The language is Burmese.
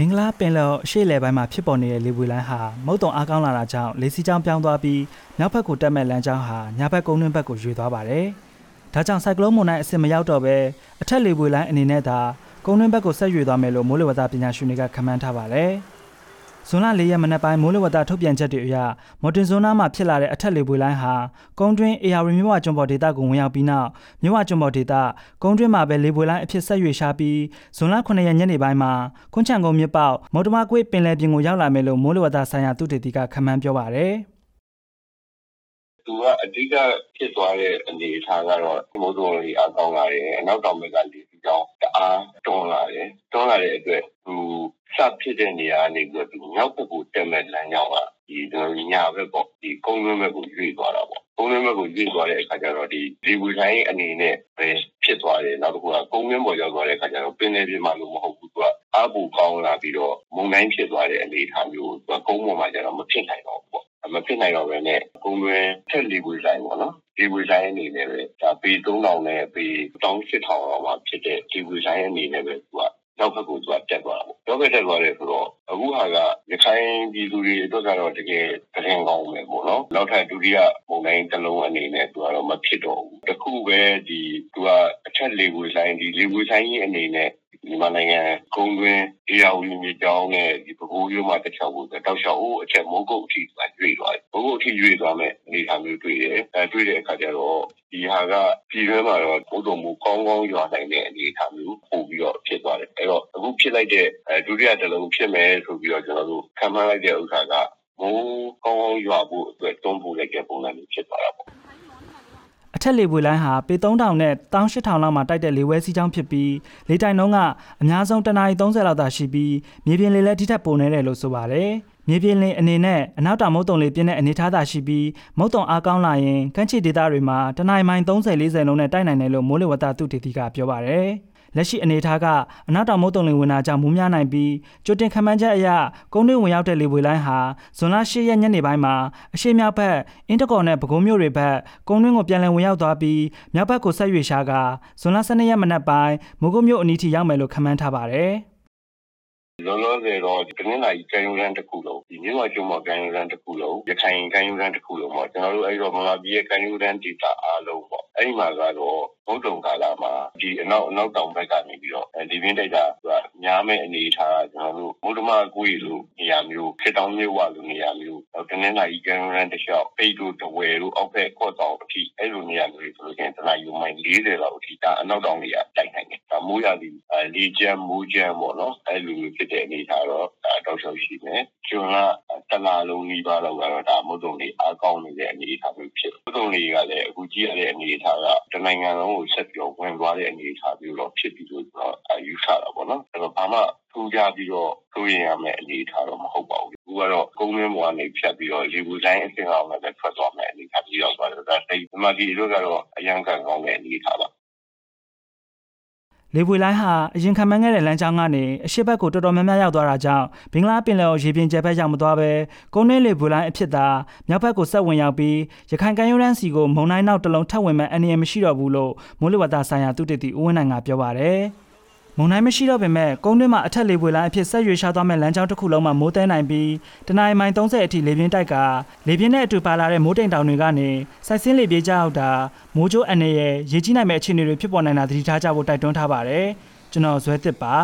ဘင်္ဂလားပင်လယ်အရှေ့လယ်ပိုင်းမှာဖြစ်ပေါ်နေတဲ့လေပွေလိုင်းဟာမုတ်တုံအားကောင်းလာတာကြောင့်လေစီးကြောင်းပြောင်းသွားပြီးနောက်ဘက်ကိုတက်မဲ့လမ်းကြောင်းဟာညာဘက်ကုန်းတွင်းဘက်ကိုရွေသွားပါတယ်။ဒါကြောင့်စိုက်ကလုန်းမုန်တိုင်းအဆင့်မရောက်တော့ဘဲအထက်လေပွေလိုင်းအနေနဲ့သာကုန်းတွင်းဘက်ကိုဆက်ရွေသွားမယ်လို့မိုးလေဝသပညာရှင်တွေကခန့်မှန်းထားပါတယ်။ ဇွန်လ၄ရက်မနက်ပိုင်းမိုးလေဝသထုတ်ပြန်ချက်တွေအရမော်တင်ဇွန်နာမှာဖြစ်လာတဲ့အထက်လေပွေလိုင်းဟာကုန်းတွင်း AR မြဝကျွန်းပေါ်ဒေသကိုဝင်ရောက်ပြီးနောက်မြဝကျွန်းပေါ်ဒေသကုန်းတွင်းမှာပဲလေပွေလိုင်းအဖြစ်ဆက်ရွေရှာပြီးဇွန်လ9ရက်ညနေပိုင်းမှာခွန်းချံကုန်းမြစ်ပေါက်မော်တမကွေးပင်လယ်ပြင်ကိုရောက်လာမယ်လို့မိုးလေဝသဆိုင်ရာသုတေသီကခန့်မှန်းပြောပါတယ်။သူကအဓိကဖြစ်သွားတဲ့အနေအထားကတော့မိုးတော်လေးအကောင်းလာတယ်အနောက်တောင်ဘက်ကလေဒီကြောင်တအားတွန်းလာတယ်တွန်းလာတဲ့အတွက်သူ စဖြစ်တဲ့နေရာကနေပြီးတော့သူမြောက်ဘက်ကိုတက်မဲ့လမ်းကြောင်းကဒီကျွန်တော်ညာဘက်ပေါ့ဒီကုန်းတွင်းဘက်ကိုရွေ့သွားတာပေါ့ကုန်းတွင်းဘက်ကိုရွေ့သွားတဲ့အခါကျတော့ဒီဒီဝီတိုင်းအနေနဲ့ပဲဖြစ်သွားတယ်နောက်တစ်ခုကကုန်းတွင်းပေါ်ရောက်သွားတဲ့အခါကျတော့ပင်လယ်ပြင်မှာလို့မဟုတ်ဘူးသူကအပူကောင်းလာပြီးတော့မုန်တိုင်းဖြစ်သွားတဲ့အနေအထားမျိုးသူကကုန်းပေါ်မှာကျတော့မဖြစ်နိုင်တော့ဘူးပေါ့မဖြစ်နိုင်တော့ဘဲနဲ့ကုန်းတွင်းထက်လီဝီတိုင်းပေါ့နော်ဒီဝီတိုင်းအနေနဲ့ပဲဒါပေ3000နဲ့ပေ18000လောက်မှာဖြစ်တဲ့ဒီဝီတိုင်းအနေနဲ့ပဲသူကနောက်ဘက်ကိုသူကတက်သွားတာပေါ့။ နောက်ဘက်တက်သွားတယ်ဆိုတော့အခုဟာကရခိုင်ပြည်သူတွေအတွက်ကတော့တကယ်သတင်းကောင်းပဲပေါ့နော်။နောက်ထပ်ဒုတိယမုန်တိုင်းတစ်လုံးအနေနဲ့သူကတော့မဖြစ်တော့ဘူး။တခုပဲဒီသူကအထက်လေဝေဆိုင်ဒီလေဝေဆိုင်ကြီးအနေနဲ့မြန်မာနိုင်ငံကုန်းတွင်း အေယာဝီမြေကြောင်းနဲ့ဒီပကူးရိုးမှာတစ်ချောက်ကိုတောက်လျှောက်အိုးအချက်မုန်းကုတ်အထိရွေ့သွားတယ်။မုန်းကုတ်အထိရွေ့သွားမဲ့အနေအထားမျိုးတွေ့တယ်။အဲတွေ့တဲ့အခါကျတော့ဒီဟာကပြည်တွင်းမှာတော့ဘုဒ္ဓမူကောင်းကောင်းရွာနိုင်တဲ့အနေအထားမျိုးပို့ပြီးတော့ဖြစ်သွားတယ်။အဲတော့အခုဖြစ်လိုက်တဲ့အဲဒုတိယတစ်လုံးဖြစ်မယ်ဆိုပြီးတော့ကျွန်တော်တို့ခံမှန်းလိုက်တဲ့ဥစ္စာကမိုးကောင်းကောင်းရွာဖို့အတွက်တွန်းပို့လိုက်တဲ့ပုံစံမျိုးဖြစ်သွားတာပေါ့ အထက်လေပွေလိုင်းဟာပေ3000နဲ့18000လောက်မှာတိုက်တဲ့လေဝဲစီးကြောင်းဖြစ်ပြီးလေတိုင်နှုန်းကအများဆုံးတနအီ30လောက်သာရှိပြီးမြေပြင်လေလည်းထိထက်ပိုနေတယ်လို့ဆိုပါတယ်။မြေပြင်လေအနေနဲ့အနောက်တောင်မုတ်တုံလေပြင်းတဲ့အနေထားသာရှိပြီးမုတ်တုံအားကောင်းလာရင်ကမ်းခြေဒေသတွေမှာတနအီမိုင်30 40လုံးနဲ့တိုက်နိုင်တယ်လို့မိုးလေဝသသုတေသီကပြောပါတယ်။ လက်ရှိအနေအထားကအနောက်တောင်မုတ်တုံလေဝင်တာကြောင့်မူးများနိုင်ပြီးကြိုတင်ခန့်မှန်းချက်အရကုန်းတွင်းဝင်ရောက်တဲ့လေပွေလိုင်းဟာဇွန်လ10ရက်ညနေပိုင်းမှာအရှေ့မြောက်ဘက်အင်းတကော်နဲ့ပဲခူးမြို့တွေဘက်ကုန်းတွင်းကိုပြန်လည်ဝင်ရောက်သွားပြီးမြောက်ဘက်ကိုဆက်ရွေရှာကဇွန်လ12ရက်မနက်ပိုင်းမိုးကုတ်မြို့အနီးထိရောက်မယ်လို့ခန့်မှန်းထားပါတယ်။လောလောဆယ်တော့ဒီကနေ့လာကြီးကံယူရန်တစ်ခုလုံးဒီမြို့ဝကျွန်းမှာကံယူရန်တစ်ခုလုံးရခိုင်ကံယူရန်တစ်ခုလုံးပေါ့ကျွန်တော်တို့အဲ့တော့မလာပြည်ရဲ့ကံယူရန်ဒေတာအားလုံးပေါ့ အဲ့ဒီမှာကတော့ဘုံတုံကာလာမှာဒီအနောက်အနောက်တောင်ဘက်ကနေပြီးတော့ဒီပြင်းတိုက်တာကများမဲ့အနေထားကျွန်တော်တို့မုဒ္ဓမကွေးလိုနေရာမျိုးခေတောင်မြို့ဝလိုနေရာမျိုးတနင်္လာရီကံယူရန်တစ်လျှောက်ပိတ်တို့တဝယ်တို့အောက်ဘက်ကော့တောင်အထိအဲ့လိုနေရာမျိုးဆိုလို့ချင်းတနင်္လာရီမိုင်40လောက်အထိဒါအနောက်တောင်တွေကတိုက်နိုင်တယ်ဒါမိုးရသည်လေကျန်းမိုးကျန်းပေါ့နော်အဲ့လိုမျိုးဖြစ်တဲ့အနေထားတော့ဒါတောက်လျှောက်ရှိမယ်ကျွန်းက တလာလုံးနီးပါးလောက်ကတော့ဒါမုတ်တုံလေးအားကောင်းနေတဲ့အနေအထားမျိုးဖြစ်မုတ်တုံလေးကလည်းအခုကြည့်ရတဲ့အနေအထားကတနိုင်ငံလုံးကိုဆက်ပြီးတော့ဝင်သွားတဲ့အနေအထားမျိုးတော့ဖြစ်ပြီးလို့တော့ယူဆတာပေါ့နော်အဲ့တော့ဘာမှထူးခြားပြီးတော့ဆိုရင်ရမယ့်အနေအထားတော့မဟုတ်ပါဘူးအခုကတော့ကုန်းရင်းပေါ်ကနေဖြတ်ပြီးတော့ရေဘူးတိုင်းအစင်းအောင်လည်းထွက်သွားမယ်အနေအထားပြီးတော့သွားတယ်ဒါတိတ်ဒီမှာဒီတို့ကတော့အရန်ကန်ကောင်းတဲ့အနေအထားပါ လေပွေလိုင်းဟာအရင်ခံမှန်းခဲ့တဲ့လမ်းကြောင်းကနေအရှိတ်ဘက်ကိုတော်တော်များများရောက်သွားတာကြောင့်ဘင်္ဂလားပင်လယ်အော်ရေပြင်ကျက်ဘက်ရောက်မသွားဘဲကုန်းတွင်းလေပွေလိုင်းအဖြစ်သာမြောက်ဘက်ကိုဆက်ဝင်ရောက်ပြီးရခိုင်ကမ်းရိုးတန်းစီကိုမုန်တိုင်းနောက်တစ်လုံးထပ်ဝင်မဲ့အနေအမရှိတော့ဘူးလို့မိုးလေဝသဆိုင်ရာသုတေသီဦးဝင်းနိုင်ကပြောပါတယ်။ မုန်တိုင်းမရှိတော့ပေမဲ့ကုန်းတွင်းမှာအထက်လေပွေလိုင်းအဖြစ်ဆက်ရွေရှာသွားမဲ့လမ်းကြောင်းတစ်ခုလုံးမှာမိုးတဲနိုင်ပြီးတနအီမိုင်30အထိလေပြင်းတိုက်ကလေပြင်းနဲ့အတူပါလာတဲ့မိုးတိမ်တောင်တွေကနေစိုက်စင်းလေပြေးကြအောင်တာမိုးကြိုးအနေရဲ့ရေကြီးနိုင်မဲ့အခြေအနေတွေဖြစ်ပေါ်နိုင်တာသတိထားကြဖို့တိုက်တွန်းထားပါတယ်ကျွန်တော်ဇွဲသစ်ပါ